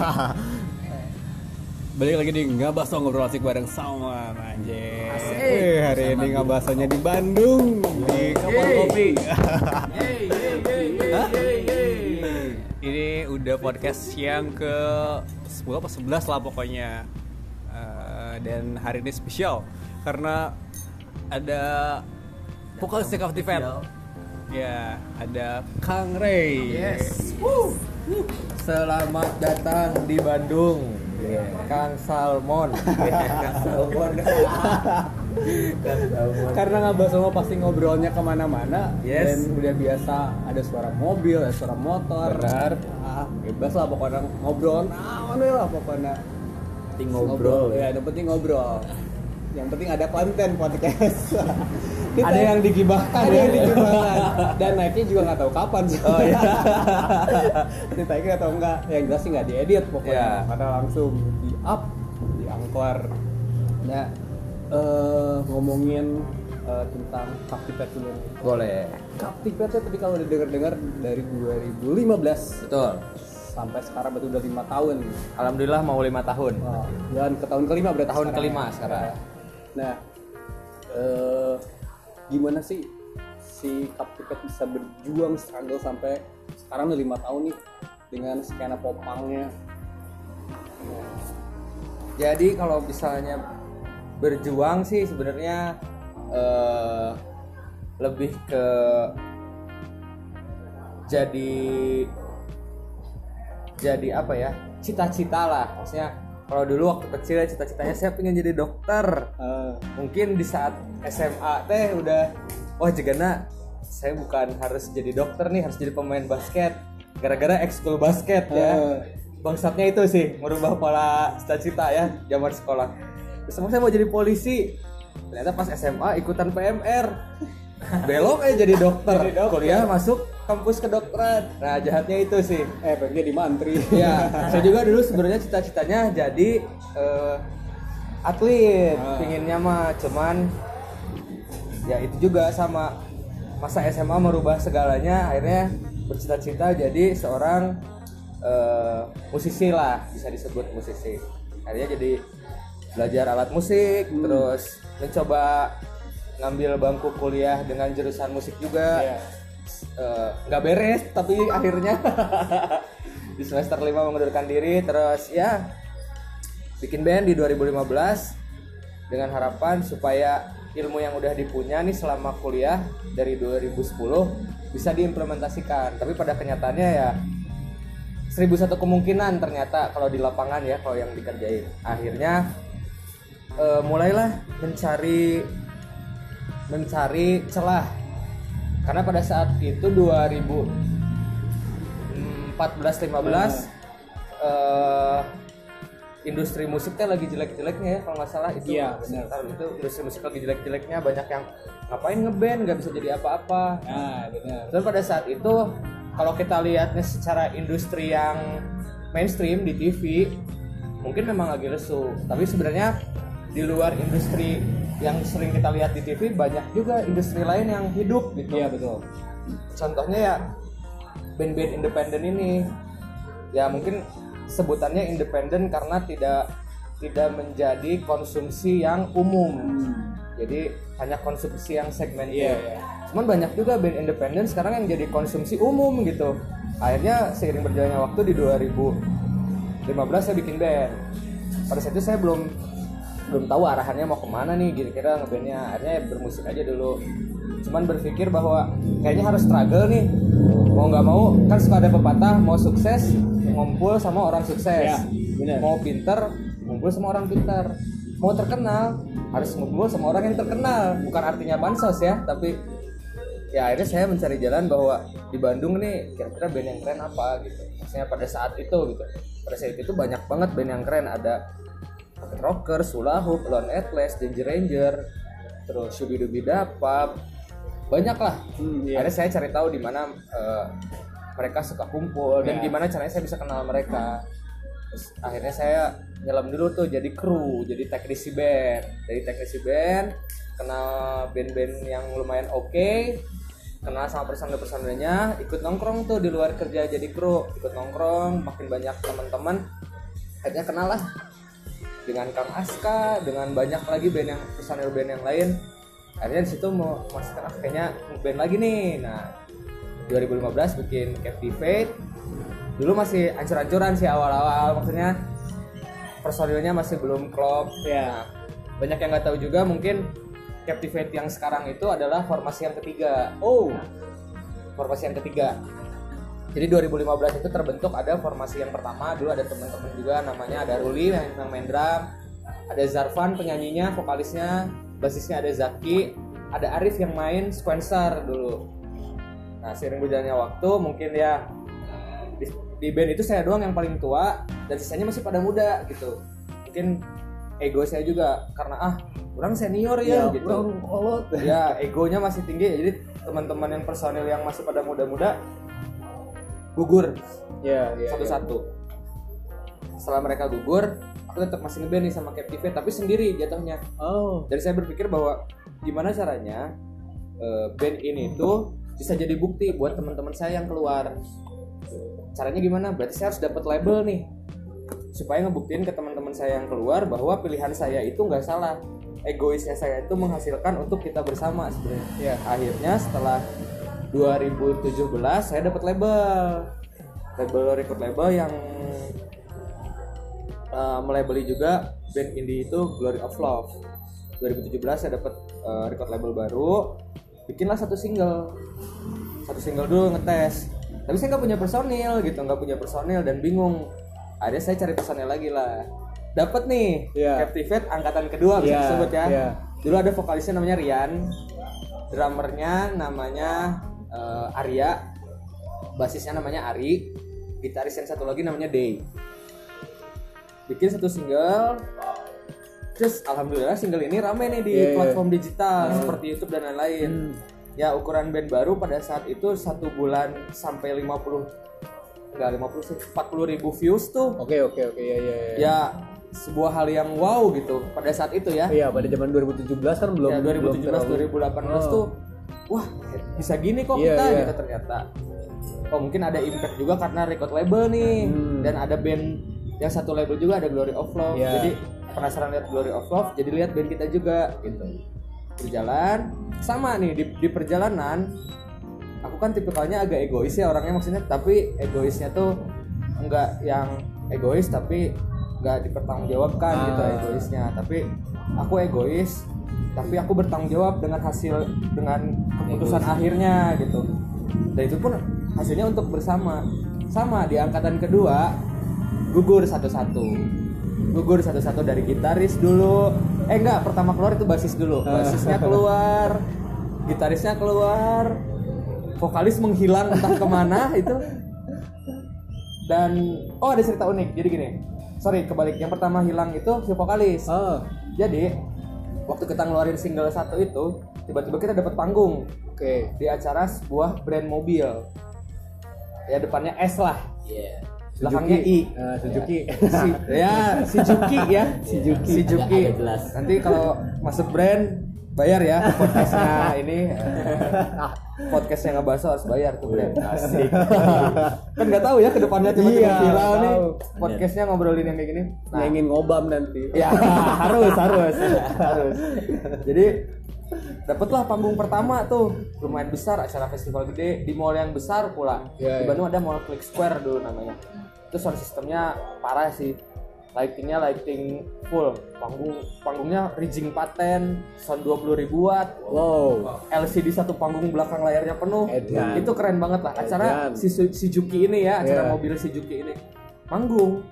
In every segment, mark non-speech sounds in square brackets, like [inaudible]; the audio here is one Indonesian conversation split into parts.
[laughs] Balik lagi di Ngabaso ngobrol asik bareng sama Anjir. Asik. Hari ini Ngabasonya di Bandung di Yeay. Kopi. [laughs] Ini udah podcast yang ke 10 apa 11 lah pokoknya. Eh, dan hari ini spesial karena ada vokalis of the Fat. Ya, ada Kang Ray. Yes. Woo. Selamat datang di Bandung, Kang Salmon. [laughs] Salmon. Kang Salmon. karena nggak semua pasti ngobrolnya ke mana-mana Yes. dan udah biasa ada suara mobil ada suara motor Benar. ah, bebas lah pokoknya ngobrol nah mana lah pokoknya Penting ngobrol. ya yang penting ngobrol yang penting ada konten podcast [laughs] Kita- Ada yang digibahkan ada ya? yang digibahkan dan naiknya juga nggak tahu kapan sih Oh iya. [laughs] ditaiknya atau enggak yang jelas sih nggak diedit pokoknya Ya. karena langsung di up di angkor nah eh, ngomongin eh, tentang Captivate dulu nih Boleh. Captivate tapi kalau udah denger-dengar dari 2015 Betul. sampai sekarang berarti udah lima tahun Alhamdulillah mau lima tahun. Wah, dan ke tahun kelima berarti Tahun sekarang kelima ya. sekarang. nah eh, gimana sih si Captivate bisa berjuang struggle sampai sekarang udah lima tahun nih dengan skena popangnya? Jadi kalau misalnya berjuang sih sebenarnya eh, lebih ke jadi jadi apa ya? Cita-cita lah. Maksudnya kalau dulu waktu kecil ya cita-citanya saya pengen jadi dokter. Eh, mungkin di saat SMA teh udah wah jegana saya bukan harus jadi dokter nih harus jadi pemain basket. Gara-gara ekskul basket ya. Eh. bangsatnya itu sih merubah pola cita-cita ya zaman sekolah. Terus saya mau jadi polisi. Ternyata pas SMA ikutan PMR belok aja jadi dokter, Jadi dokter. kuliah masuk kampus kedokteran. Nah jahatnya itu sih. Eh pengen jadi mantri. Ya saya juga dulu sebenarnya cita-citanya jadi eh, atlet. Ah. pinginnya mah cuman ya itu juga sama. Masa SMA merubah segalanya akhirnya bercita-cita jadi seorang eh, musisi lah bisa disebut musisi. Akhirnya jadi belajar alat musik Hmm. terus mencoba ngambil bangku kuliah dengan jurusan musik juga. Iya. Eh, nggak beres tapi akhirnya [laughs] di semester 5 mengundurkan diri. Terus ya bikin band di 2015 dengan harapan supaya ilmu yang udah dipunya nih selama kuliah dari 2010 bisa diimplementasikan. Tapi pada kenyataannya ya seribu satu kemungkinan ternyata kalau di lapangan ya kalau yang dikerjain. Akhirnya eh, mulailah mencari mencari celah. Karena pada saat itu 2014 15 eh industri musiknya lagi jelek-jeleknya ya kalau nggak salah itu. Iya, benar. sekitar itu industri musik lagi jelek-jeleknya banyak yang ngapain ngeband nggak bisa jadi apa-apa. Nah benar. Dan pada saat itu kalau kita lihatnya secara industri yang mainstream di TV mungkin memang lagi lesu. Tapi sebenarnya di luar industri yang sering kita lihat di TV banyak juga industri lain yang hidup gitu. Iya betul. Contohnya ya band-band independen ini. Ya mungkin sebutannya independen karena tidak tidak menjadi konsumsi yang umum. Jadi hanya konsumsi yang segmen Iya, iya. cuman banyak juga band independen sekarang yang jadi konsumsi umum gitu. Akhirnya seiring berjalannya waktu di 2015 saya bikin band. Pada saat itu saya belum belum tahu arahannya mau ke mana nih kira-kira ngebandnya. Akhirnya ya bermusik aja dulu. Cuman berpikir bahwa kayaknya harus struggle nih. Mau nggak mau kan suka ada pepatah mau sukses ngumpul sama orang sukses. Ya, benar. mau pinter ngumpul sama orang pinter. Mau terkenal harus ngumpul sama orang yang terkenal. Bukan artinya bansos ya tapi ya akhirnya saya mencari jalan bahwa di Bandung nih kira-kira band yang keren apa gitu. Maksudnya pada saat itu gitu. Pada saat itu banyak banget band yang keren. Ada Rocker, Sulahuk, Lone Atlas, Danger Ranger, terus Shubidubi Dapap, banyak lah. Hmm, iya. Akhirnya saya cari tahu di mana eh, mereka suka kumpul dan Iya. gimana caranya saya bisa kenal mereka. Terus akhirnya saya nyelam dulu tuh jadi kru, jadi teknisi band. Dari teknisi band kenal band-band yang lumayan oke, kenal sama personel-personelnya, ikut nongkrong tuh di luar kerja jadi kru, ikut nongkrong, makin banyak teman-teman akhirnya kenal lah dengan Kang Aska dengan banyak lagi band yang personil band yang lain. Akhirnya di situ mau masuk ah, kayaknya band lagi nih. Nah 2015 bikin Captivate dulu masih ancur-ancuran sih awal-awal maksudnya personilnya masih belum klop. Ya. banyak yang nggak tahu juga mungkin Captivate yang sekarang itu adalah formasi yang ketiga. Oh. formasi yang ketiga jadi 2015 itu terbentuk ada formasi yang pertama dulu ada teman-teman juga namanya ada Ruli yang, yang main drum ada Zarvan penyanyinya vokalisnya basisnya ada Zaki ada Arif yang main sequencer dulu. Nah seiring berjalannya waktu mungkin ya di, di band itu saya doang yang paling tua dan sisanya masih pada muda gitu. Mungkin ego saya juga karena ah orang senior ya, gitu. kolot. ya egonya masih tinggi jadi teman-teman yang personil yang masih pada muda-muda gugur. Ya, ya. satu-satu. Setelah mereka gugur aku tetap masih ngeband nih sama Captivate tapi sendiri jatuhnya. Oh. jadi saya berpikir bahwa gimana caranya eh, band ini tuh bisa jadi bukti buat teman-teman saya yang keluar. Caranya gimana? Berarti saya harus dapat label nih. Supaya ngebuktiin ke teman-teman saya yang keluar bahwa pilihan saya itu nggak salah. Egoisnya saya itu menghasilkan untuk kita bersama sebenarnya. Ya. akhirnya setelah 2017 saya dapat label. Label record label yang uh, melabeli juga band indie itu Glory of Love. 2017 saya dapat uh, record label baru. Bikinlah satu single. Satu single dulu ngetes. Tapi saya nggak punya personil gitu nggak punya personil dan bingung. Akhirnya saya cari personil lagi lah. Dapat nih Iya. Captivate angkatan kedua bisa Iya, disebut ya. iya. dulu ada vokalisnya namanya Rian. Drummernya namanya eh, Arya basisnya namanya Ari gitaris yang satu lagi namanya Day bikin satu single terus alhamdulillah single ini rame nih di Iya, iya. platform digital seperti YouTube dan lain-lain ya ukuran band baru pada saat itu satu bulan sampai 50 enggak 50 sih 40 ribu views tuh Oke, oke, oke. Ya, ya, ya. ya sebuah hal yang wow gitu pada saat itu ya Iya, pada zaman 2017 kan belum ya belum 2017 terlalu- 2018 Oh. tuh wah bisa gini kok Iya, kita iya. gitu ternyata oh mungkin ada impact juga karena record label nih Hmm. dan ada band yang satu label juga ada Glory of Love Iya. jadi penasaran lihat Glory of Love jadi lihat band kita juga gitu berjalan sama nih di, di perjalanan aku kan tipikalnya agak egois ya orangnya maksudnya tapi egoisnya tuh enggak yang egois tapi enggak dipertanggungjawabkan Ah. gitu egoisnya tapi aku egois tapi aku bertanggung jawab dengan hasil dengan keputusan akhirnya gitu. Dan itu pun hasilnya untuk bersama. Sama di angkatan kedua gugur satu-satu. Gugur satu-satu dari gitaris dulu. Eh enggak pertama keluar itu basis dulu. Basisnya keluar gitarisnya keluar vokalis menghilang entah ke mana [laughs] itu. Dan oh ada cerita unik. Jadi gini sorry kebalik. Yang pertama hilang itu si vokalis. Oh, jadi waktu kita ngeluarin single satu itu tiba-tiba kita dapat panggung. Oke. di acara sebuah brand mobil. Ya depannya S lah. Iya. belakangnya I. Eh, Suzuki. [laughs] si, ya si ya. Juki. Agak- agak jelas. nanti kalau masuk brand bayar ya [laughs] podcastnya ini eh, podcastnya nggak bahas harus bayar tuh brand asik. Kan nggak tahu ya ke depannya tiba-tiba Iya, viral nih podcastnya ngobrolin yang kayak gini. Nah. Yang ingin ngobam nanti. ya [laughs] harus harus [laughs] harus. Jadi dapatlah panggung pertama tuh. Lumayan besar acara festival gede. Di mall yang besar pula. Iya, di iya. Bandung ada mall Click Square dulu namanya. Itu sound sistemnya parah sih lightingnya lighting full panggung panggungnya rigging paten sound 20 ribu watt Wow. LCD satu panggung belakang layarnya penuh Edan. itu keren banget lah acara Edan. si si Juki ini ya acara Iya. mobil si Juki ini manggung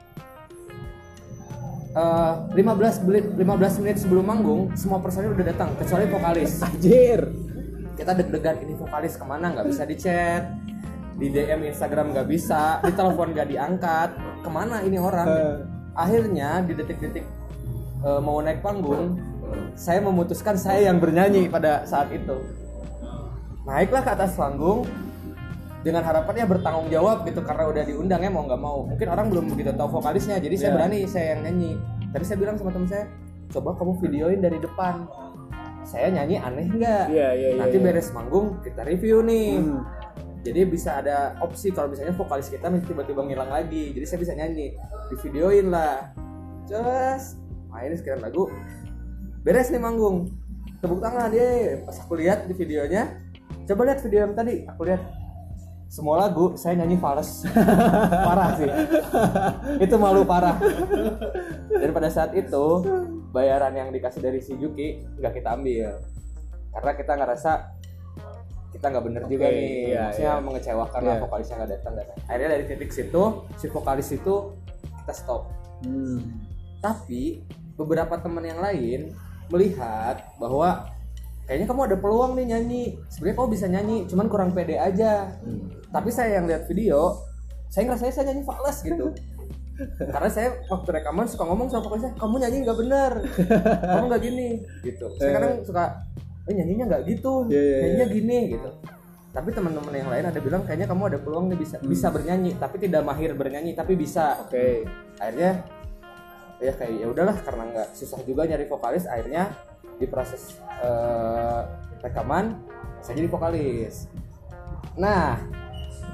Eh, 15 menit 15 menit sebelum manggung semua personil udah datang kecuali vokalis Anjir. kita deg-degan ini vokalis ke mana nggak bisa di chat di DM Instagram nggak bisa di telepon nggak diangkat ke mana ini orang Eh. Akhirnya di detik-detik eh, mau naik panggung saya memutuskan saya yang bernyanyi pada saat itu naiklah ke atas panggung dengan harapannya bertanggung jawab gitu karena udah diundang ya mau nggak mau mungkin orang belum begitu tahu vokalisnya jadi saya Iya. berani saya yang nyanyi tapi saya bilang sama teman saya coba kamu videoin dari depan saya nyanyi aneh nggak Iya, iya, iya, nanti iya. beres manggung kita review nih Hmm. Jadi bisa ada opsi kalau misalnya vokalis kita nih tiba-tiba ngilang lagi jadi saya bisa nyanyi di videoin lah. Terus main sekian lagu beres nih manggung. Tepuk tangan dia pas aku lihat di videonya coba lihat video yang tadi aku lihat. Semua lagu saya nyanyi fals [laughs] parah sih. Itu malu parah. Dan pada saat itu bayaran yang dikasih dari si Juki nggak kita ambil. Karena kita ngerasa kita nggak bener juga Oke, nih. iya, maksudnya iya. mengecewakan lah Iya. vokalisnya nggak datang dan akhirnya dari titik situ si vokalis itu kita stop. Hmm. tapi beberapa teman yang lain melihat bahwa kayaknya kamu ada peluang nih nyanyi. Sebenarnya kamu bisa nyanyi cuman kurang pede aja. Hmm. tapi saya yang lihat video saya ngerasa saya nyanyi fals gitu. [laughs] Karena saya waktu rekaman suka ngomong sama vokalisnya kamu nyanyi nggak bener. Kamu nggak gini. Gitu. Saya kadang suka eh nyanyinya nggak gitu. Iya, iya. nyanyinya gini gitu. Tapi teman-teman yang lain ada bilang kayaknya kamu ada peluang nih bisa bisa bernyanyi tapi tidak mahir bernyanyi tapi bisa. Oke. akhirnya ya kayak ya udahlah karena nggak susah juga nyari vokalis akhirnya di proses eh, rekaman saya jadi vokalis. Nah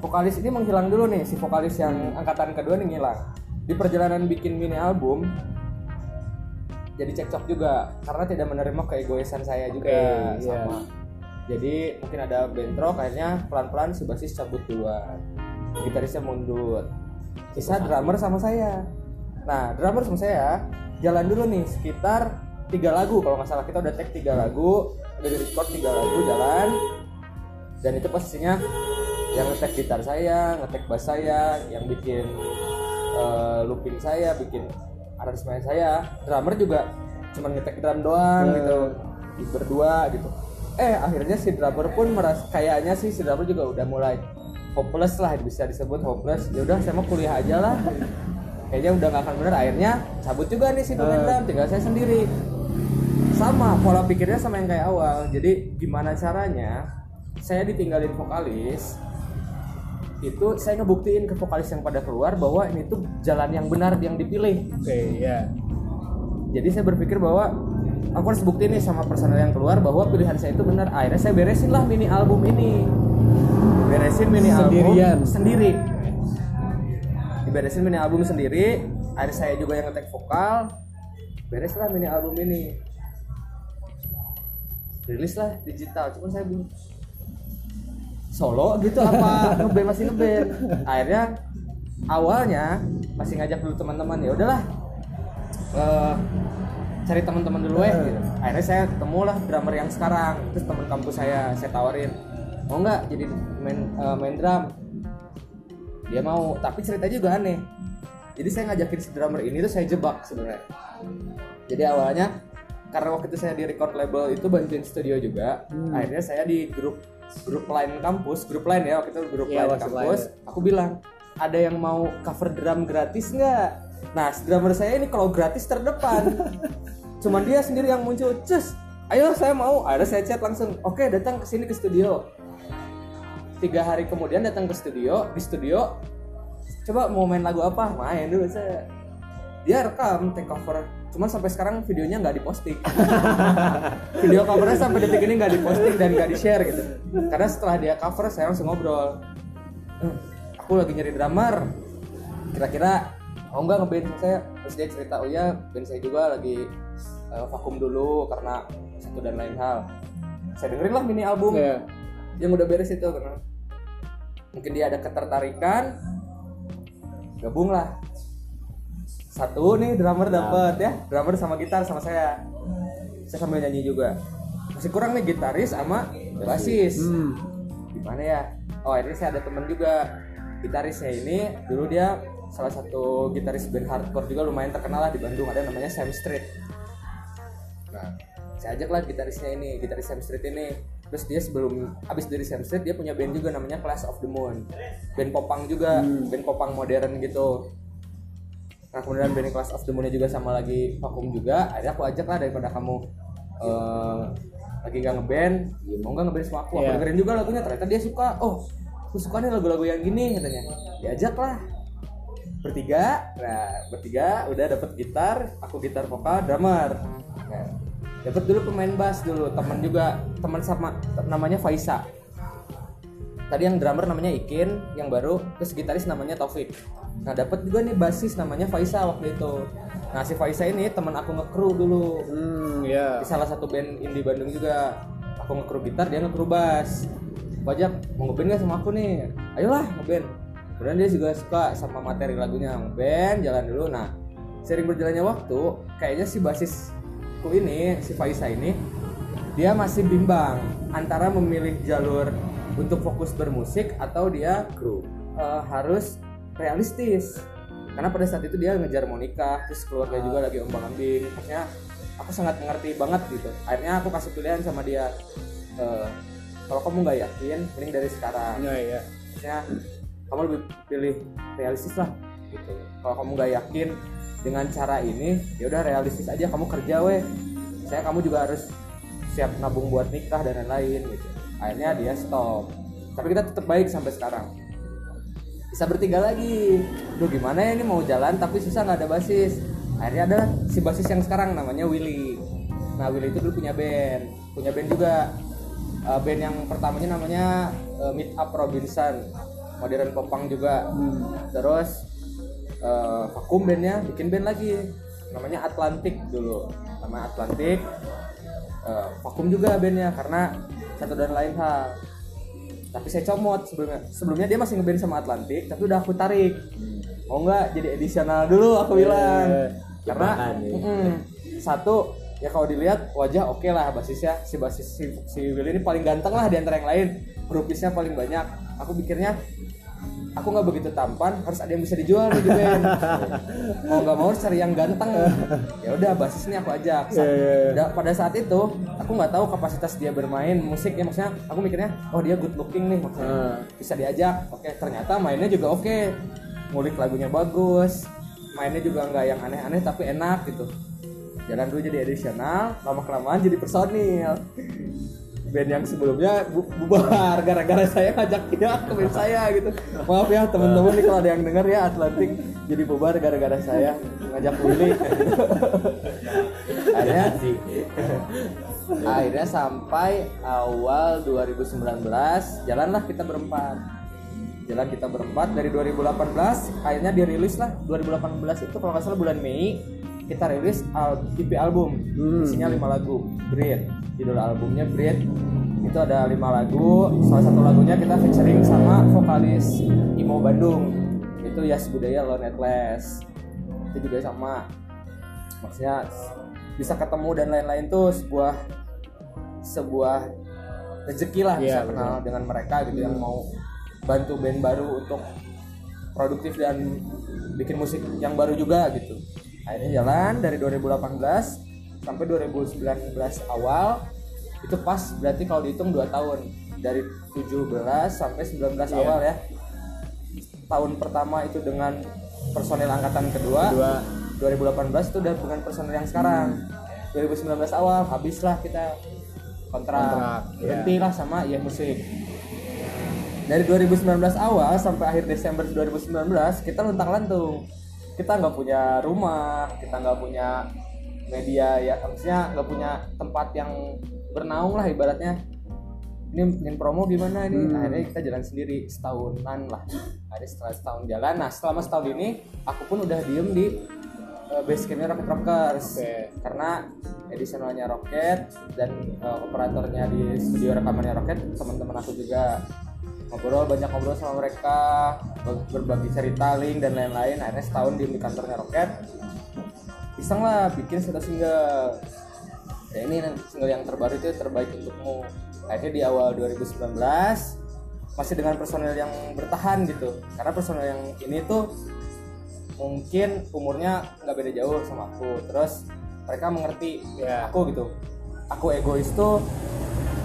vokalis ini menghilang dulu nih si vokalis yang angkatan kedua nih ngilang. Di perjalanan bikin mini album jadi cekcok juga karena tidak menerima keegoisan saya juga Oke, iya. sama jadi mungkin ada bentrok akhirnya pelan-pelan si basis cabut duluan. Gitarisnya mundur. Sisa drummer sama saya. Nah drummer sama saya jalan dulu nih sekitar tiga lagu. Kalau nggak salah kita udah take tiga lagu udah di record tiga lagu jalan. Dan itu posisinya yang ngetek gitar saya ngetek bass saya yang bikin eh, looping saya bikin aransemen saya. Drummer juga cuman ngetek drum doang Hmm. gitu berdua gitu. Eh akhirnya si drummer pun merasa kayaknya sih si drummer juga udah mulai hopeless lah bisa disebut hopeless. Ya udah saya mau kuliah aja lah. Kayaknya udah nggak akan bener. Akhirnya cabut juga nih si pemain Hmm. drum tinggal saya sendiri. Sama pola pikirnya sama yang kayak awal. Jadi gimana caranya? Saya ditinggalin vokalis itu saya ngebuktiin ke vokalis yang pada keluar bahwa ini tuh jalan yang benar yang dipilih. Oke, ya. jadi saya berpikir bahwa aku harus buktiin nih sama personel yang keluar bahwa pilihan saya itu benar. Akhirnya saya beresin lah mini album ini. Beresin mini Sendirian. album sendiri. Diberesin mini album sendiri. Akhirnya saya juga yang ngetek vokal. Beres lah mini album ini. Rilis lah digital cuman saya belum solo gitu. Apa? Ngeband masih ngeband. Akhirnya awalnya masih ngajak dulu teman-teman ya udahlah eh, cari teman-teman dulu ya gitu. akhirnya saya ketemu lah drummer yang sekarang. Terus teman kampus saya saya tawarin mau nggak jadi main eh, main drum? Dia mau. Tapi cerita juga aneh. Jadi saya ngajakin si drummer ini tuh saya jebak sebenarnya. Jadi awalnya karena waktu itu saya di record label itu bantuin studio juga akhirnya saya di grup grup lain kampus grup lain ya waktu itu grup Iya, lain kampus. aku bilang ada yang mau cover drum gratis nggak? Nah drummer saya ini kalau gratis terdepan. [laughs] Cuman dia sendiri yang muncul cus ayo saya mau. Akhirnya saya chat langsung oke datang ke sini ke studio. Tiga hari kemudian datang ke studio di studio coba mau main lagu apa? Main dulu saya dia rekam take cover cuman sampai sekarang videonya nggak diposting. [laughs] Video covernya sampai detik ini nggak diposting dan nggak di share gitu. Karena setelah dia cover saya langsung ngobrol. "Eh, aku lagi nyari drummer. Kira-kira mau nggak ngeband sama saya. Terus dia cerita oh ya band saya juga lagi eh, vakum dulu karena satu dan lain hal. Saya dengerin lah mini album. Iya. yang udah beres itu karena mungkin dia ada ketertarikan gabung lah satu nih drummer dapat ya. Drummer sama gitar sama saya. Saya sambil nyanyi juga. Masih kurang nih gitaris sama basis. Hmm. gimana ya? Oh akhirnya saya ada temen juga. Gitarisnya ini dulu dia salah satu gitaris band hardcore juga lumayan terkenal lah di Bandung. Ada namanya Sam Street. Nah saya ajak lah gitarisnya ini gitaris Sam Street ini. Terus dia sebelum abis dari Sam Street dia punya band juga namanya Class of the Moon. Band popang juga band popang modern gitu nah kemudian band Class of the Moon juga sama lagi vakum juga. Akhirnya aku ajak lah daripada kamu eh, lagi nggak ngeband ya mau nggak ngeband sama aku? Aku Iya. dengerin juga lagunya ternyata dia suka. Oh aku suka nih lagu-lagu yang gini katanya. Diajak lah. Bertiga nah bertiga udah dapet gitar aku gitar vokal drummer. Nah, dapet dulu pemain bass dulu teman juga teman sama namanya Faisa. Tadi yang drummer namanya Ikin yang baru terus gitaris namanya Taufik nah dapat juga nih basis namanya Faisa waktu itu. Nah si Faisa ini teman aku nge-crew dulu. Hmm, ya. di salah satu band indie Bandung juga. Aku nge-crew gitar dia nge-crew bass. Bajak mau ngeband gak sama aku nih? Ayolah ngeband. Kemudian dia juga suka sama materi lagunya ngeband jalan dulu. Nah sering berjalannya waktu kayaknya si basisku ini si Faisa ini dia masih bimbang antara memilih jalur untuk fokus bermusik atau dia Kru. eh, harus realistis. Karena pada saat itu dia ngejar mau nikah terus keluarga juga lagi ombang ambing. Maksudnya aku sangat mengerti banget gitu. Akhirnya aku kasih pilihan sama dia eh, kalau kamu nggak yakin mending dari sekarang. Ya, ya. maksudnya kamu lebih pilih realistis lah gitu. Kalau kamu nggak yakin dengan cara ini ya udah realistis aja kamu kerja weh. Saya kamu juga harus siap nabung buat nikah dan lain-lain gitu. Akhirnya dia stop. Tapi kita tetap baik sampai sekarang bisa bertiga lagi. Duh gimana ya ini mau jalan tapi susah nggak ada basis. Akhirnya ada si basis yang sekarang namanya Willy. Nah Willy itu dulu punya band. Punya band juga. Uh, band yang pertamanya namanya uh, Meet Up Robinson. Modern popang juga. Terus uh, vakum bandnya bikin band lagi. Namanya Atlantic dulu. Nama Atlantic uh, vakum juga bandnya karena satu dan lain hal tapi saya comot sebelumnya. Sebelumnya dia masih ngeband sama Atlantic tapi udah aku tarik. Mau nggak jadi edisional dulu aku bilang. karena Jebakan ya. mm, satu ya kalau dilihat wajah oke lah basisnya. Si basis si, si Willy ini paling ganteng lah di antara yang lain. Grupisnya paling banyak. Aku pikirnya aku nggak begitu tampan harus ada yang bisa dijual nih di band mau nggak mau harus cari yang ganteng. Ya udah basis ini aku ajak. Sa- Iya, iya. Da- pada saat itu aku nggak tahu kapasitas dia bermain musik ya maksudnya aku mikirnya oh dia good looking nih maksudnya. Hmm. bisa diajak. Oke ternyata mainnya juga oke. Ngulik lagunya bagus. Mainnya juga nggak yang aneh-aneh tapi enak gitu. Jalan dulu jadi edisional lama kelamaan jadi personil band yang sebelumnya bu- bubar gara-gara saya ngajak dia ke band saya gitu. Maaf ya teman-teman nih kalau ada yang denger ya Atlantik jadi bubar gara-gara saya ngajak Willy. [laughs] Akhirnya akhirnya sampai awal 2019 jalanlah kita berempat. Jalan kita berempat dari 2018 akhirnya dirilis lah 2018 itu kalau nggak salah bulan Mei kita rilis al EP album. Isinya lima lagu. Breed judul albumnya Breed itu ada lima lagu. Salah satu lagunya kita featuring sama vokalis Imo Bandung. Itu Yas Budaya Lone Atlas itu juga sama. Maksudnya bisa ketemu dan lain-lain tuh sebuah sebuah rezeki lah bisa Iya, kenal dengan mereka gitu yang mau bantu band baru untuk produktif dan bikin musik yang baru juga gitu akhirnya jalan dari 2018 sampai 2019 awal itu pas berarti kalau dihitung 2 tahun dari 17 sampai 19 Iya. awal ya tahun pertama itu dengan personil angkatan kedua, Kedua. 2018 itu udah dengan personil yang sekarang 2019 awal habislah kita kontrak, Kontrak, iya. berhenti lah sama ya musik dari 2019 awal sampai akhir Desember 2019 kita luntang lantung kita nggak punya rumah kita nggak punya media ya maksudnya nggak punya tempat yang bernaung lah ibaratnya. Ini bikin promo gimana ini? Hmm. akhirnya kita jalan sendiri setahunan lah. Akhirnya setelah setahun jalan nah selama setahun ini aku pun udah diem di uh, base campnya Rocket Rockers. Oke. karena edisionalnya Rocket dan uh, operatornya di studio rekamannya Rocket teman-teman aku juga ngobrol banyak ngobrol sama mereka ber- berbagi cerita link dan lain-lain. Akhirnya setahun di kantornya Rocket iseng lah bikin satu single. Ya ini single yang terbaru itu terbaik untukmu. Akhirnya di awal 2019 masih dengan personel yang bertahan gitu. Karena personel yang ini tuh mungkin umurnya nggak beda jauh sama aku. Terus mereka mengerti Ya. aku gitu. Aku egois tuh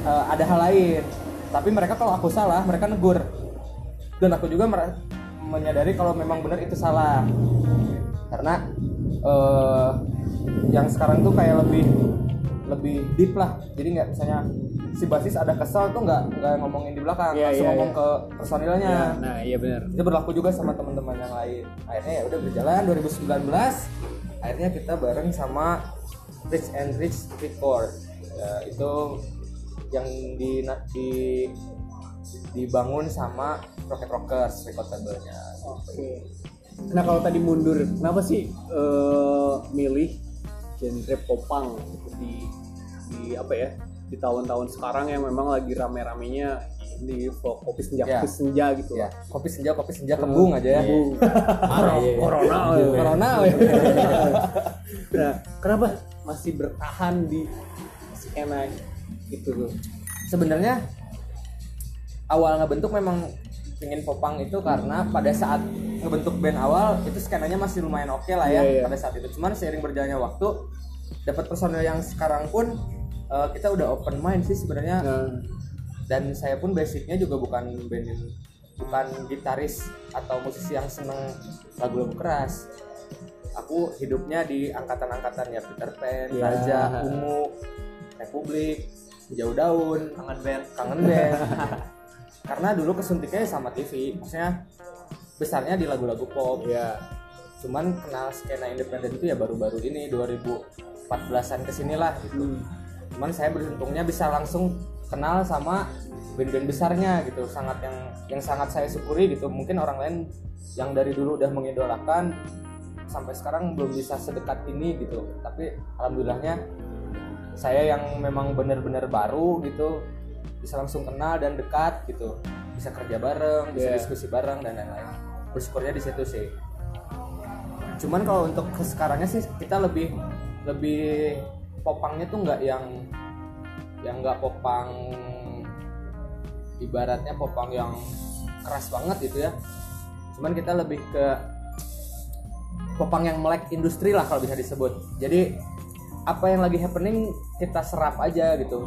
eh, ada hal lain tapi mereka kalau aku salah mereka negur. Dan aku juga menyadari kalau memang benar itu salah. Karena eh, yang sekarang tuh kayak lebih lebih deep lah. Jadi nggak misalnya si basis ada kesal tuh nggak nggak ngomongin di belakang Iya, langsung iya, ngomong iya. ke personilnya. Ya, nah iya benar. itu berlaku juga sama teman-teman yang lain. Akhirnya ya udah berjalan 2019 akhirnya kita bareng sama Rich and Rich Record Ya, itu yang di di dibangun sama Rocket Rockers record labelnya Oke. Nah kalau tadi mundur, kenapa sih eh, milih genre popang di di apa ya di tahun-tahun sekarang yang memang lagi rame-ramenya di kopi senja Ya. kopi senja gitu ya lah. kopi senja kopi senja kembung aja ya Kembung. [laughs] Iya, iya. Corona. ya. corona. [laughs] Nah, kenapa masih bertahan di skena itu tuh? sebenarnya awal ngebentuk memang ingin popang itu karena pada saat ngebentuk band awal itu skenanya masih lumayan oke lah ya Iya, iya. pada saat itu cuman seiring berjalannya waktu dapat personel yang sekarang pun eh, kita udah open mind sih sebenarnya Nah, dan saya pun basicnya juga bukan band bukan gitaris atau musisi yang seneng lagu-lagu keras aku hidupnya di angkatan-angkatan ya Peter Pan, Ya. Raja, Ungu, Republik, Jauh Daun, kangen band, kangen band. [laughs] Karena dulu kesuntiknya sama TV, maksudnya besarnya di lagu-lagu pop. ya. Cuman kenal skena independen itu ya baru-baru ini 2014-an ke sinilah gitu. Hmm. Cuman saya beruntungnya bisa langsung kenal sama band-band besarnya gitu, sangat yang yang sangat saya syukuri gitu. Mungkin orang lain yang dari dulu udah mengidolakan sampai sekarang belum bisa sedekat ini gitu. Tapi alhamdulillahnya saya yang memang benar-benar baru gitu bisa langsung kenal dan dekat gitu. Bisa kerja bareng bisa Yeah. diskusi bareng dan lain-lain. Bersyukurnya di situ sih. Cuman kalau untuk ke sekarangnya sih kita lebih lebih popangnya tuh nggak yang yang nggak popang ibaratnya popang yang keras banget gitu ya. Cuman kita lebih ke popang yang melek industri lah kalau bisa disebut. Jadi apa yang lagi happening kita serap aja gitu.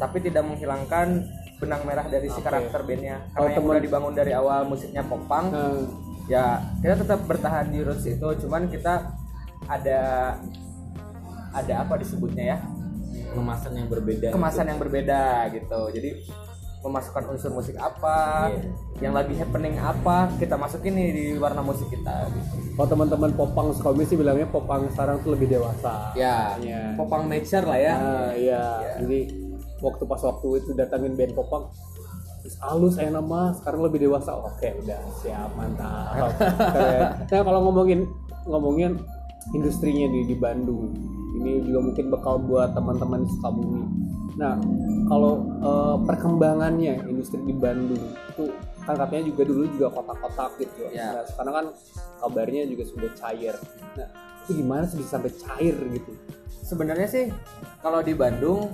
Tapi tidak menghilangkan benang merah dari si karakter bandnya. Kalau karena yang temen- udah dibangun dari awal musiknya popang Nah, ya kita tetap bertahan di roots itu. Cuman kita ada ada apa disebutnya ya? Kemasan yang berbeda. kemasan yang berbeda gitu. Jadi memasukkan unsur musik apa Iya. yang lagi happening apa kita masukin nih di warna musik kita gitu kalau teman-teman popang Sukabumi sih bilangnya popang sekarang tuh lebih dewasa. ya Ya. popang mature lah ya Nah, iya. Iya. Jadi waktu pas waktu itu datangin band popang terus halus saya nama sekarang lebih dewasa oke udah siap mantap [laughs] nah kalau ngomongin ngomongin industrinya di di Bandung ini juga mungkin bekal buat teman-teman di Sukabumi. Nah kalau eh, perkembangannya industri di Bandung itu kan katanya juga dulu juga kotak-kotak gitu. Ya. nah sekarang kan kabarnya juga sudah cair. Nah itu gimana sih bisa sampai cair gitu? Sebenarnya sih kalau di Bandung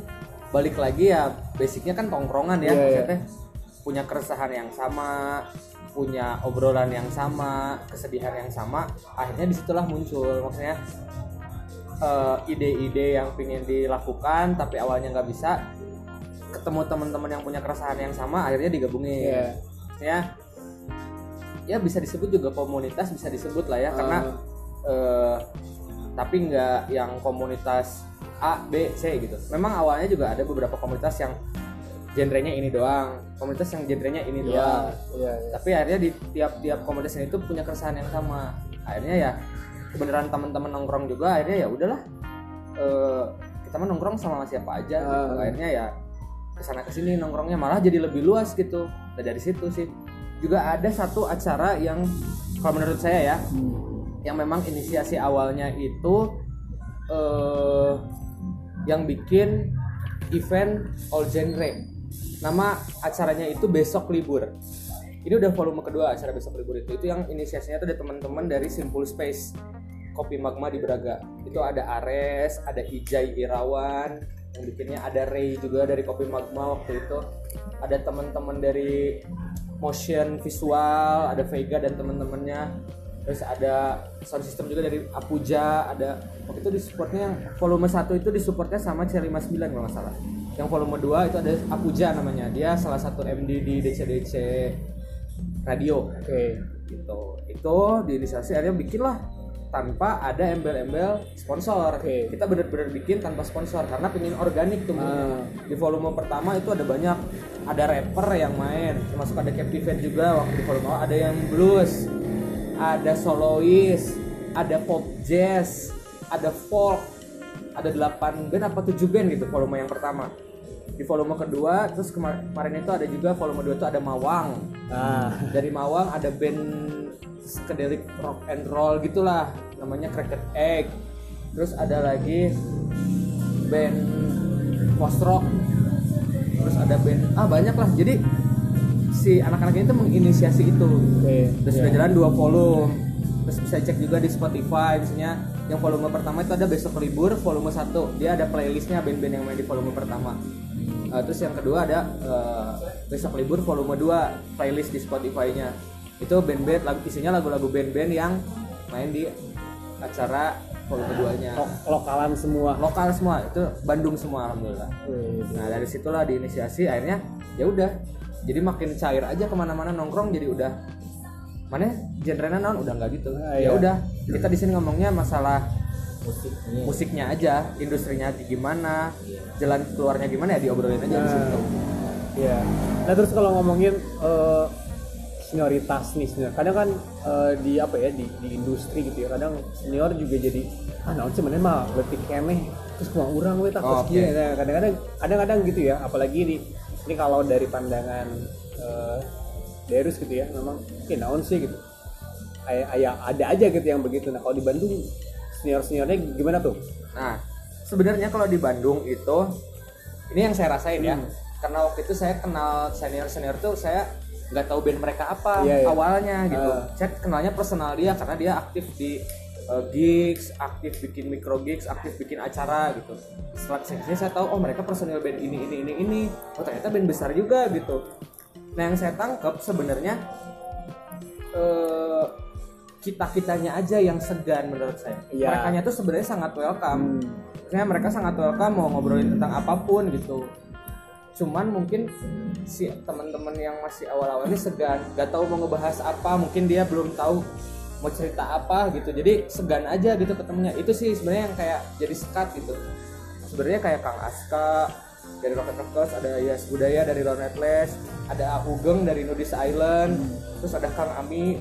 balik lagi ya basicnya kan tongkrongan ya iya. maksudnya. Punya keresahan yang sama punya obrolan yang sama kesedihan yang sama akhirnya di situlah muncul maksudnya eh, ide-ide yang pingin dilakukan tapi awalnya nggak bisa ketemu teman-teman yang punya keresahan yang sama akhirnya digabungin Iya. ya ya bisa disebut juga komunitas bisa disebut lah ya karena Ah. eh, tapi nggak yang komunitas A B C gitu memang awalnya juga ada beberapa komunitas yang genrenya ini doang komunitas yang genrenya ini doang iya, iya. tapi akhirnya di tiap-tiap komunitas ini tuh punya keresahan yang sama akhirnya ya kebenaran teman-teman nongkrong juga akhirnya ya udahlah eh, kita mah nongkrong sama siapa aja gitu. Ah. akhirnya ya ke sana ke sini nongkrongnya malah jadi lebih luas gitu. Nah, dari situ sih. Juga ada satu acara yang kalau menurut saya ya yang memang inisiasi awalnya itu eh yang bikin event all genre. Nama acaranya itu besok libur. Ini udah volume kedua acara besok libur itu. Itu yang inisiasinya tuh ada teman-teman dari Simple Space kopi magma di Braga. Itu ada Ares ada Ijai Irawan yang bikinnya ada Ray juga dari kopi magma waktu itu. Ada teman-teman dari motion visual ada Vega dan teman-temannya. Terus ada sound system juga dari Apuja ada waktu itu di supportnya yang volume 1 itu disupportnya sama Cherry Mas 9 kalau nggak salah. Yang volume 2 itu ada Apuja namanya. Dia salah satu MD di DC-DC radio. Oke. Gitu. Itu di inisiasi akhirnya bikin lah tanpa ada embel-embel sponsor. Oke. kita bener-bener bikin tanpa sponsor karena pengen organik tuh Ah. di volume pertama itu ada banyak ada rapper yang main termasuk ada Captive Band juga waktu di volume awal ada yang blues ada solois ada pop jazz ada folk ada 8 band apa 7 band gitu volume yang pertama. Di volume kedua terus kemar- kemarin itu ada juga volume 2 itu ada Mawang. Nah, dari Mawang ada band skedelik rock and roll gitulah namanya Cracked Egg. Terus ada lagi band post rock terus ada band ah banyak lah. Jadi si anak-anak ini tuh menginisiasi itu. Oke. terus sudah jalan dua volume. Terus bisa cek juga di Spotify misalnya yang volume pertama itu ada besok libur volume 1 dia ada playlistnya band-band yang main di volume pertama. Uh, terus yang kedua ada uh, besok libur volume 2 playlist di Spotify-nya. Itu band-band lagu isinya lagu-lagu band-band yang main di acara volume 2 nya Lo- lokalan semua. lokal semua itu Bandung semua alhamdulillah Wih, Nah dari situlah diinisiasi akhirnya ya udah jadi makin cair aja ke mana-mana nongkrong jadi udah mana genre non udah nggak gitu Ah, ya iya. udah kita di sini ngomongnya masalah musiknya musiknya aja industrinya gimana Iya. jalan keluarnya gimana ya diobrolin aja di Nah. situ Iya. Nah terus kalau ngomongin eh, senioritas nih senior, kadang kan eh, di apa ya di, di industri gitu ya, kadang senior juga jadi ah naon sih mana mah lebih keneh terus kurang urang we tak Oh, kieu. Nah, kadang-kadang kadang-kadang gitu ya, apalagi di ini kalau dari pandangan eh, Derus gitu ya, memang eh naon sih gitu. Aya, aya- ada aja gitu yang begitu. Nah kalau di Bandung senior-seniornya gimana tuh? nah sebenarnya kalau di Bandung itu ini yang saya rasain ya Hmm. karena waktu itu saya kenal senior senior tuh saya nggak tahu band mereka apa Iya, iya. awalnya gitu Ah. saya kenalnya personal dia karena dia aktif di uh, gigs aktif bikin micro gigs aktif bikin acara gitu setelah ke sini saya tahu oh mereka personil band ini ini ini ini oh ternyata band besar juga gitu nah yang saya tangkap sebenarnya kita kitanya aja yang segan menurut saya Iya. mereka tuh sebenarnya sangat welcome Hmm. Maksudnya mereka sangat welcome mau ngobrolin tentang apa pun gitu cuman mungkin si teman-teman yang masih awal-awal ini segan gak tahu mau ngebahas apa mungkin dia belum tahu mau cerita apa gitu. Jadi segan aja gitu ketemunya. Itu sih sebenarnya yang kayak jadi sekat gitu. Sebenarnya kayak Kang Aska dari Rocket Rockers ada Yas Budaya dari Ronetles ada Ugeng dari Nudis Island terus ada Kang Ami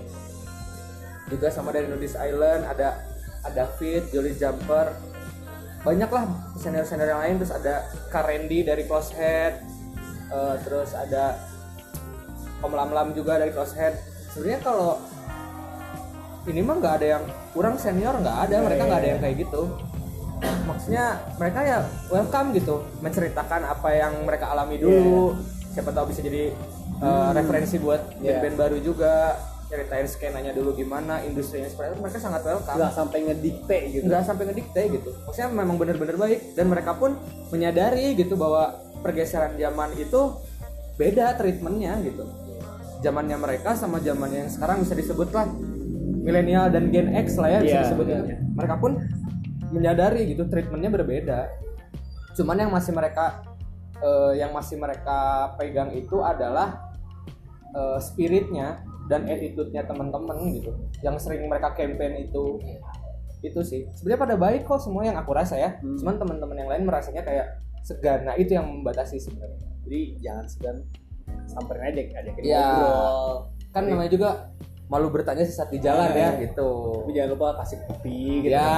juga sama dari Nudis Island ada ada David Jolly Jumper banyak lah senior senior yang lain terus ada Kak Randy dari Closehead eh, terus ada Om Lam Lam juga dari Closehead sebenarnya kalau ini mah nggak ada yang kurang senior nggak ada mereka nggak ada yang kayak gitu. Maksudnya mereka ya welcome gitu menceritakan apa yang mereka alami dulu. Siapa tahu bisa jadi uh, referensi buat Yeah. band-band baru juga ceritain skenanya dulu gimana industrinya seperti itu mereka sangat welcome. Nggak sampai ngedikte gitu. nggak sampai ngedikte gitu. Maksudnya memang bener-bener baik dan mereka pun menyadari gitu bahwa pergeseran zaman itu beda treatmentnya gitu. Zamannya mereka sama zamannya yang sekarang bisa disebut lah milenial dan gen X lah ya bisa Iya, disebutnya iya. mereka pun menyadari gitu treatmentnya berbeda. Cuman yang masih mereka eh, yang masih mereka pegang itu adalah eh, spiritnya dan attitude-nya teman-teman gitu yang sering mereka campaign itu itu sih sebenarnya pada baik kok semua yang aku rasa ya Hmm. cuman teman-teman yang lain merasanya kayak segan nah itu yang membatasi sebenarnya Jadi jangan segan samperin aja ajakin ya ngobrol. kan namanya juga malu bertanya sesat di jalan ya iya. gitu Tapi jangan lupa kasih kopi gitu. [laughs] ya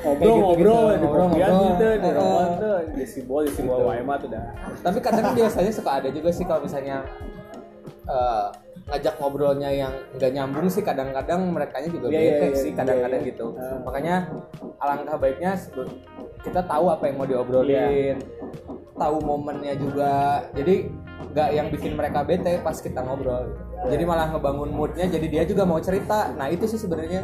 ngobrol ngobrol Ngobrol, kopian ngobrol. gitu di tuh di si bol di si bol wae mah tuh dah. tapi kadang biasanya suka ada juga sih kalau misalnya eh, ngajak ngobrolnya yang nggak nyambung sih kadang-kadang mereka juga Iya, iya, bete iya, sih kadang-kadang iya, iya. gitu Ah. makanya alangkah baiknya kita tahu apa yang mau diobrolin tahu momennya juga jadi nggak yang bikin mereka bete pas kita ngobrol gitu. jadi malah ngebangun moodnya jadi dia juga mau cerita nah itu sih sebenarnya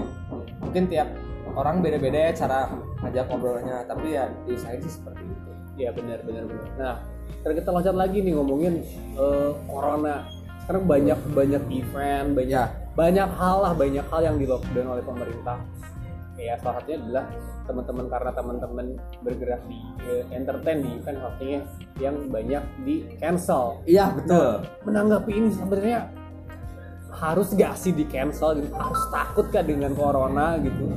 mungkin tiap orang beda-beda ya cara ngajak ngobrolnya tapi ya diusahain sih seperti itu Iya benar benar benar. Nah, kita loncat lagi nih ngomongin eh, corona. Sekarang banyak banyak event, banyak Ya. banyak hal lah, banyak hal yang di lockdown oleh pemerintah. Ya salah satunya adalah teman-teman karena teman-teman bergerak di eh, entertain di event hostingnya yang banyak di cancel. iya betul Menanggapi ini sebenarnya harus gak sih di cancel gitu? Harus takut kah dengan corona gitu?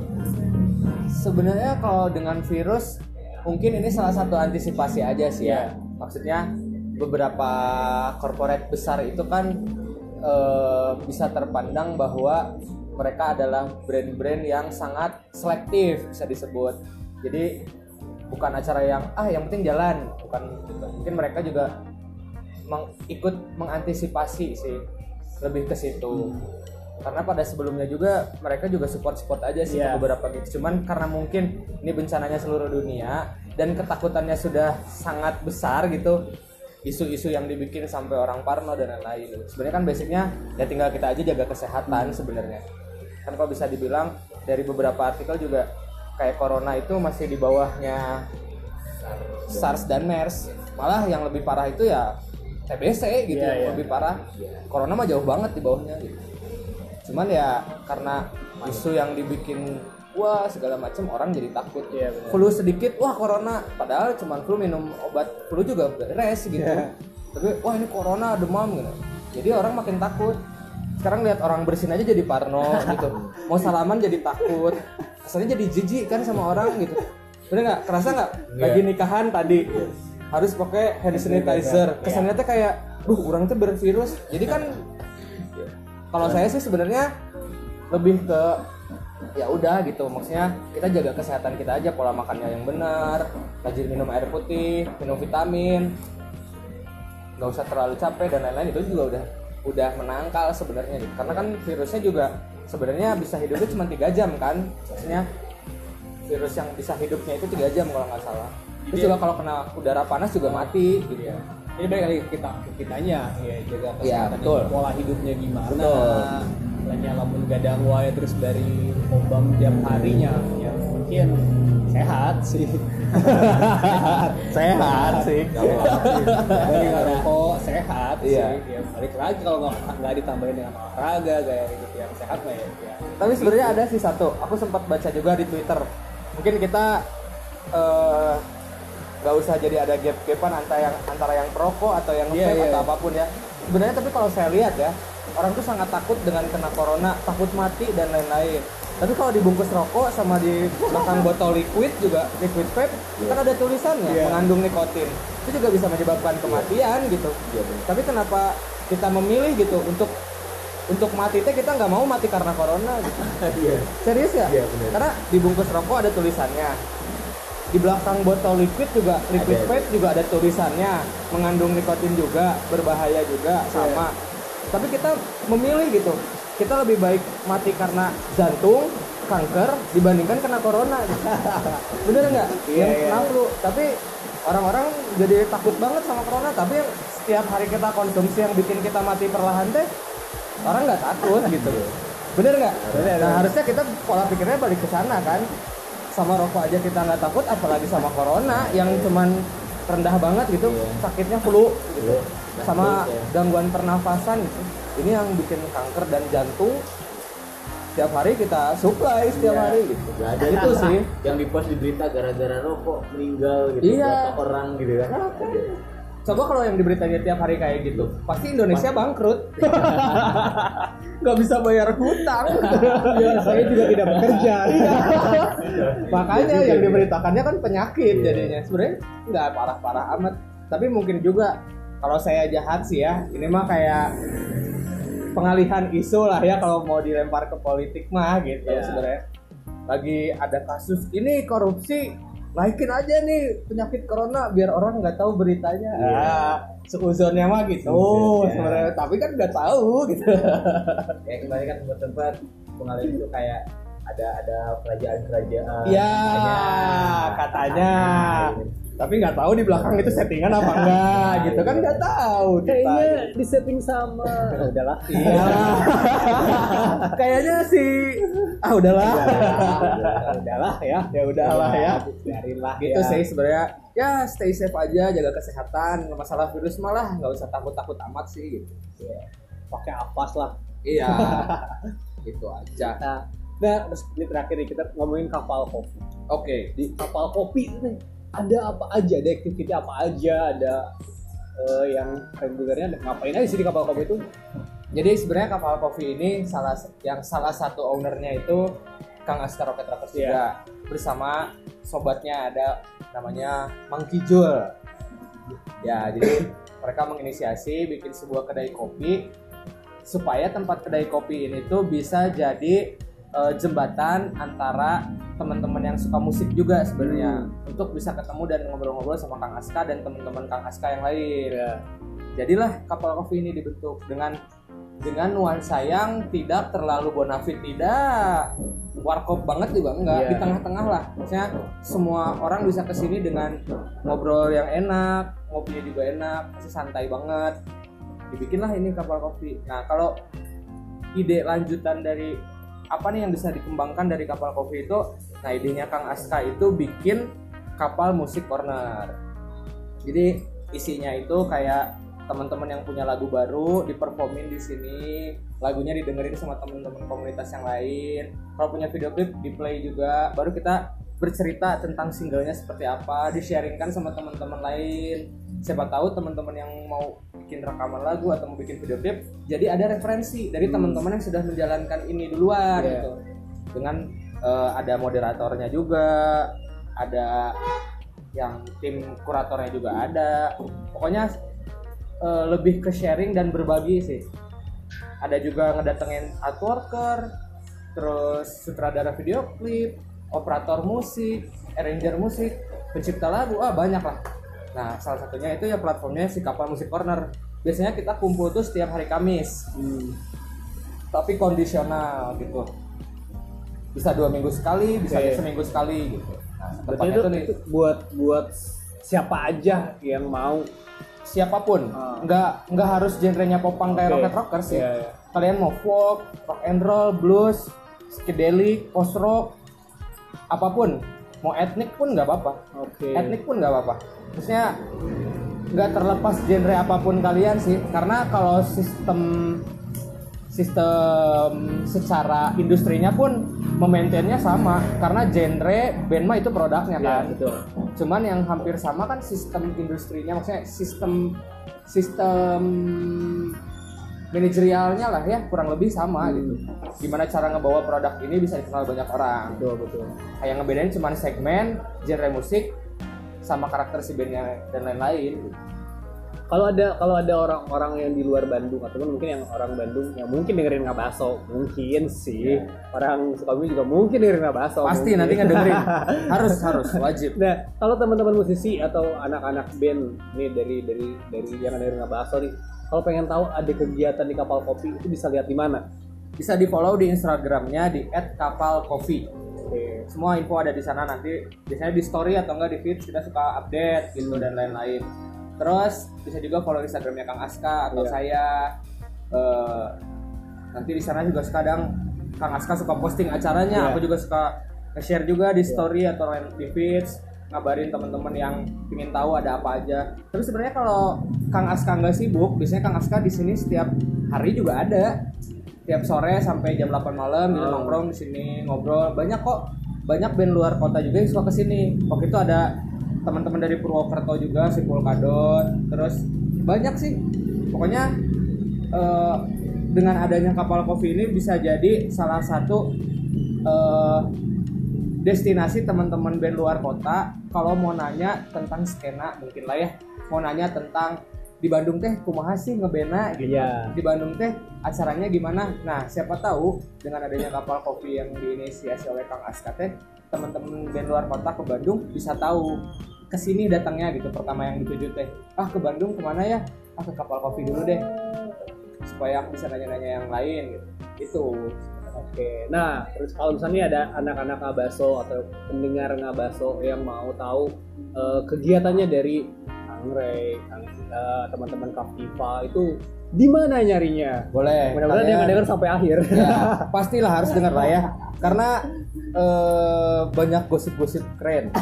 Sebenarnya kalau dengan virus mungkin ini salah satu antisipasi aja sih ya. Iya. Maksudnya beberapa corporate besar itu kan eh, bisa terpandang bahwa mereka adalah brand-brand yang sangat selektif bisa disebut. Jadi bukan acara yang ah yang penting jalan. Bukan gitu. mungkin mereka juga meng- ikut mengantisipasi sih lebih ke situ. Karena pada sebelumnya juga mereka juga support support aja sih ke beberapa gitu. Cuman karena mungkin ini bencananya seluruh dunia dan ketakutannya sudah sangat besar gitu isu-isu yang dibikin sampai orang parno dan lain-lain. Sebenarnya kan basicnya ya tinggal kita aja jaga kesehatan sebenarnya. Kan kalau bisa dibilang dari beberapa artikel juga kayak corona itu masih di bawahnya SARS dan MERS. Malah yang lebih parah itu ya TBC gitu yang iya. lebih parah. Corona mah jauh banget di bawahnya gitu. Cuman ya karena isu yang dibikin wah segala macam orang jadi takut. Iya, benar. flu sedikit wah corona. Padahal cuman flu minum obat flu juga beres gitu. Iya. tapi wah ini corona demam gitu. Jadi orang makin takut. Sekarang lihat orang bersin aja jadi parno gitu. Mau salaman jadi takut. Kesannya jadi jijik kan sama orang gitu. Bener nggak? Kerasa nggak? Lagi nikahan tadi. Harus pakai hand sanitizer. kesannya tuh kayak duh orang tuh bervirus. Jadi kan kalau saya sih sebenarnya lebih ke ya udah gitu maksudnya kita jaga kesehatan kita aja pola makannya yang benar rajin minum air putih minum vitamin. Nggak usah terlalu capek dan lain-lain itu juga udah udah menangkal sebenarnya gitu. karena kan virusnya juga sebenarnya bisa hidupnya cuma tiga jam kan maksudnya virus yang bisa hidupnya itu tiga jam kalau nggak salah. Terus juga kalau kena udara panas juga mati gitu. Ya Ini balik lagi ke kita ke kitanya ya jaga kesehatan betul. pola hidupnya gimana. Betul. Hanya lamun gadang wae terus dari obam tiap harinya ya mungkin sehat sih. [laughs] sehat sih. Dari rokok sehat Iya. sih. Ya, balik lagi kalau nggak ditambahin dengan olahraga gaya hidup yang sehat mah ya. ya. Tapi sebenarnya ada sih satu, aku sempat baca juga di Twitter. Mungkin kita eh, nggak usah jadi ada gap-gapan antara yang antara yang perokok atau yang Iya, vape iya. atau apa pun ya. Sebenarnya tapi kalau saya lihat ya, orang tuh sangat takut dengan kena corona, takut mati dan lain-lain. Tapi kalau dibungkus rokok sama di belakang botol liquid juga liquid vape kan ada tulisannya Iya. mengandung nikotin. Itu juga bisa menyebabkan kematian gitu. Tapi kenapa kita memilih gitu untuk untuk mati teh kita nggak mau mati karena corona gitu. [laughs] Serius ya? Iya, benar. Karena dibungkus rokok ada tulisannya. Di belakang botol liquid juga liquid vape juga ada tulisannya mengandung nikotin juga, berbahaya juga sama. Tapi kita memilih gitu. Kita lebih baik mati karena jantung, kanker dibandingkan kena corona. [laughs] Bener nggak? Iya, Yang iya. kena flu. Tapi orang-orang jadi takut banget sama corona. Tapi yang setiap hari kita konsumsi yang bikin kita mati perlahan teh orang nggak takut gitu bener nggak nah harusnya kita pola pikirnya balik ke sana kan sama rokok aja kita nggak takut apalagi sama corona yang cuman rendah banget gitu sakitnya flu gitu. Sama gangguan pernafasan gitu. Ini yang bikin kanker dan jantung setiap hari kita supply setiap Iya. hari gitu. Gak ada itu sih yang di post di berita gara-gara rokok meninggal gitu Iya. berapa orang gitu kan. Coba kalau yang diberitanya tiap hari kayak gitu, pasti Indonesia bangkrut. [laughs] Nggak bisa bayar hutang. [laughs] Ya, saya juga tidak bekerja. [laughs] Iya. Makanya yang diberitakannya kan penyakit jadinya. Sebenarnya nggak parah-parah amat. Tapi mungkin juga kalau saya jahat sih ya, ini mah kayak pengalihan isu lah ya kalau mau dilempar ke politik mah gitu Iya. sebenarnya. Lagi ada kasus ini korupsi, naikin aja nih penyakit corona biar orang nggak tahu beritanya. Iya. Ah, seuzonnya mah gitu Seuzon, ya. sebenarnya. Tapi kan nggak tahu gitu. [laughs] ya kembali kan tempat-tempat pengalihan itu kayak ada ada kerajaan-kerajaan Iya, katanya. Tapi nggak tahu di belakang itu settingan apa enggak [laughs] gitu kan nggak tahu kita. di setting sama. [laughs] Ya udahlah. Iya. [laughs] Kayaknya sih ah udahlah. Ya udahlah ya. ya udahlah ya. Biarin lah. Gitu ya. sih sebenarnya. Ya stay safe aja, jaga kesehatan. Masalah virus malah nggak usah takut-takut amat sih gitu. Pakai apes lah. Iya. itu aja. Nah, nah terus ini terakhir nih kita ngomongin kapal kopi. Oke. Di kapal kopi itu nih, ada apa aja, ada aktiviti apa aja, ada eh, yang regulernya ngapain aja sih di kapal kopi itu? Jadi sebenarnya kapal kopi ini salah yang salah satu ownernya itu Kang Aska Rocket Rockers juga bersama sobatnya ada namanya Mang Kijul. Ya, jadi [coughs] mereka menginisiasi bikin sebuah kedai kopi supaya tempat kedai kopi ini tuh bisa jadi eh, jembatan antara teman-teman yang suka musik juga sebenarnya Hmm. untuk bisa ketemu dan ngobrol-ngobrol sama Kang Aska dan teman-teman Kang Aska yang lain. Ya. Jadilah kapal kopi ini dibentuk dengan dengan nuansa yang tidak terlalu bonafit tidak warkop banget juga enggak Iya. di tengah-tengah lah maksudnya semua orang bisa ke sini dengan ngobrol yang enak ngopinya juga enak masih santai banget dibikinlah ini kapal kopi nah kalau ide lanjutan dari apa nih yang bisa dikembangkan dari kapal kopi itu? Nah idenya Kang Aska itu bikin kapal musik corner. Jadi isinya itu kayak teman-teman yang punya lagu baru diperformin di sini lagunya didengerin sama teman-teman komunitas yang lain. Kalau punya video klip di play juga. Baru kita bercerita tentang singlenya seperti apa di-sharingkan sama teman-teman lain siapa tahu teman-teman yang mau bikin rekaman lagu atau mau bikin video klip jadi ada referensi dari teman-teman yang sudah menjalankan ini duluan Iya. gitu. Dengan eh, ada moderatornya juga ada yang tim kuratornya juga ada. Pokoknya eh, lebih ke sharing dan berbagi sih. Ada juga ngedatengin art worker terus sutradara video klip operator musik arranger musik pencipta lagu. Ah banyak lah nah salah satunya itu ya platformnya si kapal musik corner biasanya kita kumpul tuh setiap hari Kamis Hmm. tapi kondisional gitu bisa dua minggu sekali bisa Oke. seminggu sekali gitu nah, Berarti itu, tuh nih itu buat buat siapa aja yang mau siapa pun Ah. nggak nggak harus genrenya popang kayak Oke. rocket rocker sih Iya, iya. kalian mau folk rock and roll blues psychedelic post rock apa pun mau etnik pun nggak apa-apa Oke. etnik pun nggak apa-apa maksudnya nggak terlepas genre apa pun kalian sih karena kalau sistem sistem secara industrinya pun memaintainnya sama karena genre band mah itu produknya Ya, kan betul. cuman yang hampir sama kan sistem industrinya maksudnya sistem sistem manajerialnya lah ya kurang lebih sama gitu. Gimana cara ngebawa produk ini bisa dikenal banyak orang. Betul, betul. kayak ngebedain cuman segmen genre musik sama karakter si bandnya dan lain-lain. Kalau ada kalau ada orang-orang yang di luar Bandung ataupun mungkin yang orang Bandung yang mungkin dengerin ngabaso, mungkin sih. Orang Sukabumi juga mungkin dengerin ngabaso. pasti mungkin. nanti ngedengerin. [laughs] Harus harus wajib. Nah, kalau teman-teman musisi atau anak-anak band nih dari dari dari yang dengerin ngabaso nih, kalau pengen tahu ada kegiatan di kapal kopi itu bisa lihat di mana? bisa di follow di instagramnya di @kapalcoffee Oke. semua info ada di sana nanti biasanya di story atau enggak di feed kita suka update gitu dan lain-lain terus bisa juga follow instagramnya Kang Aska atau Iya. saya Eh, nanti di sana juga kadang Kang Aska suka posting acaranya Iya. aku juga suka nge-share juga di story atau lain di feeds ngabarin teman-teman yang ingin tahu ada apa aja. Tapi sebenarnya kalau Kang Aska nggak sibuk biasanya Kang Aska di sini setiap hari juga ada. Tiap sore sampai jam 8 malam Oh. nongkrong di sini ngobrol. Banyak kok banyak band luar kota juga yang suka ke sini waktu itu ada teman-teman dari Purwokerto juga si Pulkadot terus banyak sih. Pokoknya eh, dengan adanya kapal kopi ini bisa jadi salah satu eh, destinasi teman-teman band luar kota kalau mau nanya tentang skena mungkin lah ya. Mau nanya tentang di Bandung teh kumaha sih ngebena gitu. Iya. di Bandung teh acaranya gimana? Nah siapa tahu dengan adanya kapal kopi yang diinisiasi oleh Kang Aska teh teman-teman band luar kota ke Bandung bisa tahu ke sini datangnya gitu pertama yang dituju teh. Ah ke Bandung ke mana ya? Ah ke kapal kopi dulu deh. Supaya aku bisa nanya-nanya yang lain gitu. Itu Oke, nah terus kalau misalnya ada anak-anak ngabaso atau pendengar ngabaso yang mau tahu eh, kegiatannya dari Kang Ray, Kang Sita, teman-teman Kapiva itu di mana nyarinya? boleh Mudah-mudahan dia Kalian- denger sampai akhir. ya pastilah harus dengar lah ya karena eh, banyak gosip-gosip keren. [laughs]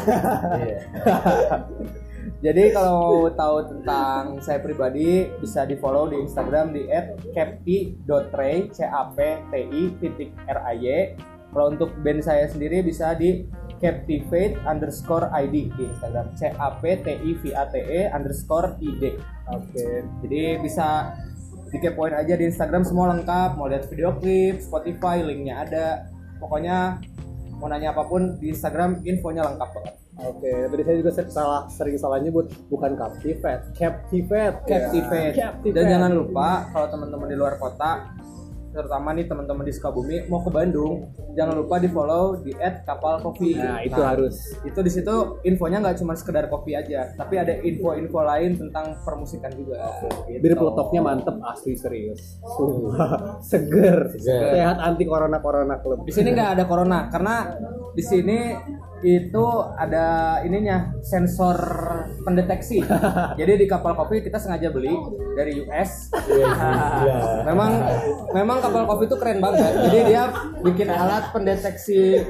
jadi kalau mau tahu tentang saya pribadi bisa di follow di Instagram di @capti.ray c a p t i titik r a y kalau untuk band saya sendiri bisa di captivate underscore id di Instagram c a p t i v a t e underscore id Oke. jadi bisa dikepoin aja di Instagram semua lengkap. Mau lihat video klip, Spotify, linknya ada. Pokoknya mau nanya apa pun di Instagram infonya lengkap banget. Oke, tadi saya juga salah sering salah nyebut bukan Captivate, Captivate. Captivate. Captivate. Dan jangan lupa kalau teman-teman di luar kota terutama nih teman-teman di Sukabumi mau ke Bandung jangan lupa di follow di @kapalcoffee Nah, itu harus. itu di situ infonya nggak cuma sekedar kopi aja tapi ada info-info lain tentang permusikan juga gitu. Bir peletoknya mantep asli serius. Sumpah. [laughs] Seger. Sehat anti corona corona klub. di sini nggak ada corona karena di sini itu ada ininya sensor pendeteksi [laughs] jadi di kapal kopi kita sengaja beli dari US [laughs] memang memang kapal kopi itu keren banget jadi dia bikin alat pendeteksi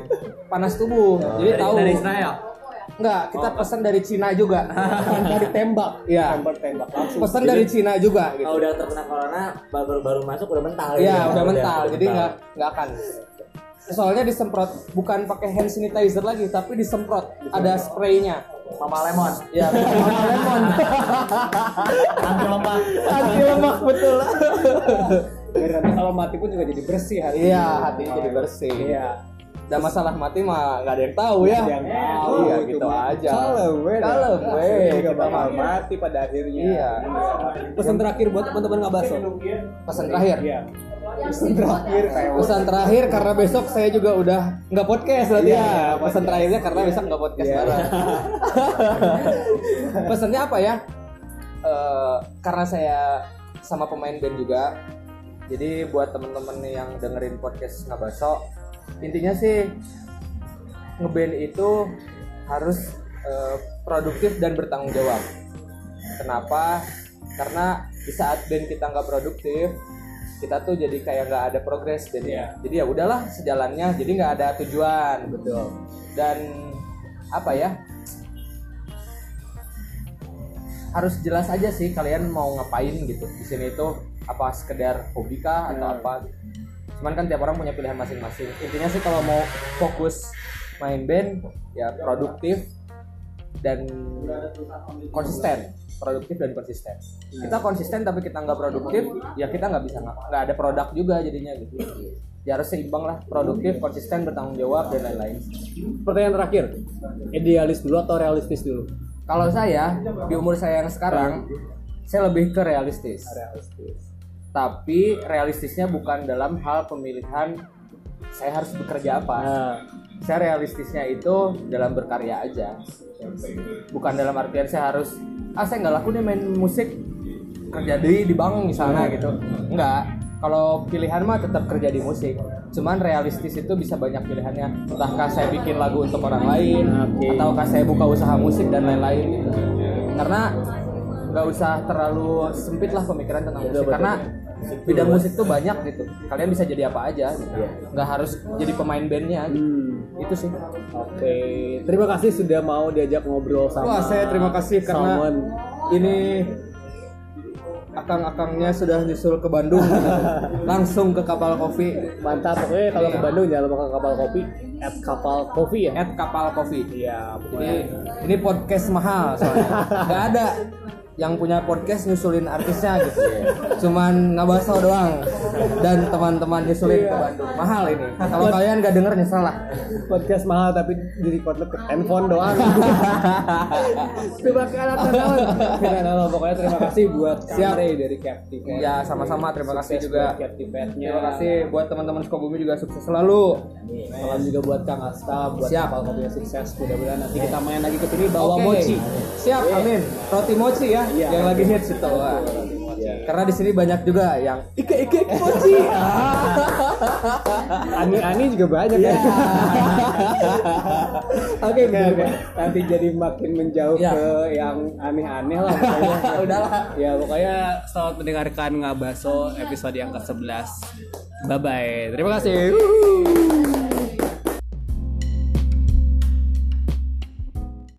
panas tubuh jadi tahu dari Israel Enggak, kita pesan dari Cina juga. [laughs] Dari tembak. Iya. Tembak langsung. Pesan dari Cina juga gitu. kalau udah terkena corona baru baru masuk udah mental Iya, gitu. udah mental. Jadi nggak nggak akan. Soalnya disemprot bukan pakai hand sanitizer lagi, tapi disemprot. Ada spraynya. Mama lemon Ya, [laughs] mama lemon. anti lemak Anti lemak betul. Biar nanti kalau mati pun juga jadi bersih hati. Iya, hatinya jadi bersih. Iya. Dan masalah mati mah nggak ada yang tahu ya. Yang tahu, Iya, itu gitu aja. Kalem, weh. Kalem, weh. Juga Kita bakal mah. mati pada akhirnya. Iya. Pesan terakhir buat teman-teman nggak baso. Pesan terakhir. Iya. Pesan terakhir Pesan terakhir karena besok saya juga udah nggak podcast berarti Iya, ya. iya, Pesan terakhirnya karena besok nggak podcast Iya. bareng. [laughs] Pesannya apa ya? Eh, karena saya sama pemain band juga. Jadi buat temen-temen yang dengerin podcast Ngabaso, intinya sih ngeband itu harus eh, produktif dan bertanggung jawab. Kenapa? Karena di saat band kita nggak produktif, kita tuh jadi kayak nggak ada progres jadi Iya. jadi ya udahlah sejalannya jadi nggak ada tujuan betul. dan apa ya harus jelas aja sih kalian mau ngapain gitu di sini itu apa sekedar hobi kah atau Hmm. apa cuman kan tiap orang punya pilihan masing-masing intinya sih kalau mau fokus main band ya produktif dan konsisten produktif dan konsisten. Kita konsisten tapi kita nggak produktif ya kita nggak bisa nggak nggak ada produk juga jadinya gitu. Ya harus seimbang lah produktif konsisten bertanggung jawab dan lain-lain. Pertanyaan terakhir. Idealis dulu atau realistis dulu? kalau saya di umur saya yang sekarang saya lebih ke realistis. Realistis. tapi realistisnya bukan dalam hal pemilihan saya harus bekerja apa. Nah, saya realistisnya itu dalam berkarya aja. Bukan dalam artian saya harus ah saya nggak laku nih main musik. Kerja di di bank misalnya gitu. Enggak kalau pilihan mah tetap kerja di musik. Cuman realistis itu bisa banyak pilihannya. Entahkah saya bikin lagu untuk orang lain Oke. ataukah saya buka usaha musik dan lain-lain gitu. Karena nggak usah terlalu sempit lah pemikiran tentang musik. karena bidang musik tuh banyak gitu. Kalian bisa jadi apa aja gitu. nggak harus jadi pemain bandnya. Gitu. hmm, itu sih. Oke, terima kasih sudah mau diajak ngobrol sama Wah, saya terima kasih karena Salmon. ini akang-akangnya sudah nyusul ke Bandung. [laughs] Langsung ke kapal kopi. Mantap, pokoknya kalau ke Iya. Bandung jangan lupa ke kapal kopi, at kapal kopi ya. at kapal kopi. Iya, jadi pokoknya. ini podcast mahal soalnya. [laughs] Nggak ada yang punya podcast nyusulin artisnya gitu cuman ngabaso doang dan teman-teman nyusulin ke Bandung mahal ini kalau kalian nggak denger nyesel lah podcast mahal tapi di record ke handphone doang. [laughs] Coba ke alat handphone. Nah, nah, pokoknya terima kasih buat Siap. Kamre dari Captive. ya sama-sama terima kasih juga terima kasih buat teman-teman Sukabumi juga sukses selalu Salam juga buat Kang Asta, buat Siap. kapal kopi yang sukses. Mudah-mudahan nanti kita main lagi ke sini bawa mochi. Siap, amin. Roti mochi ya, Iya. yang lagi hits itu. Wah. Iya. Karena di sini banyak juga yang ike ike ike mochi. [laughs] Ani-ani juga banyak Iya. ya. [laughs] Oke, oke, oke. Nanti jadi makin menjauh Iya. ke yang aneh-aneh lah pokoknya. [laughs] Udahlah. Ya pokoknya selamat mendengarkan Ngabaso episode yang ke-11. Bye bye. Terima kasih.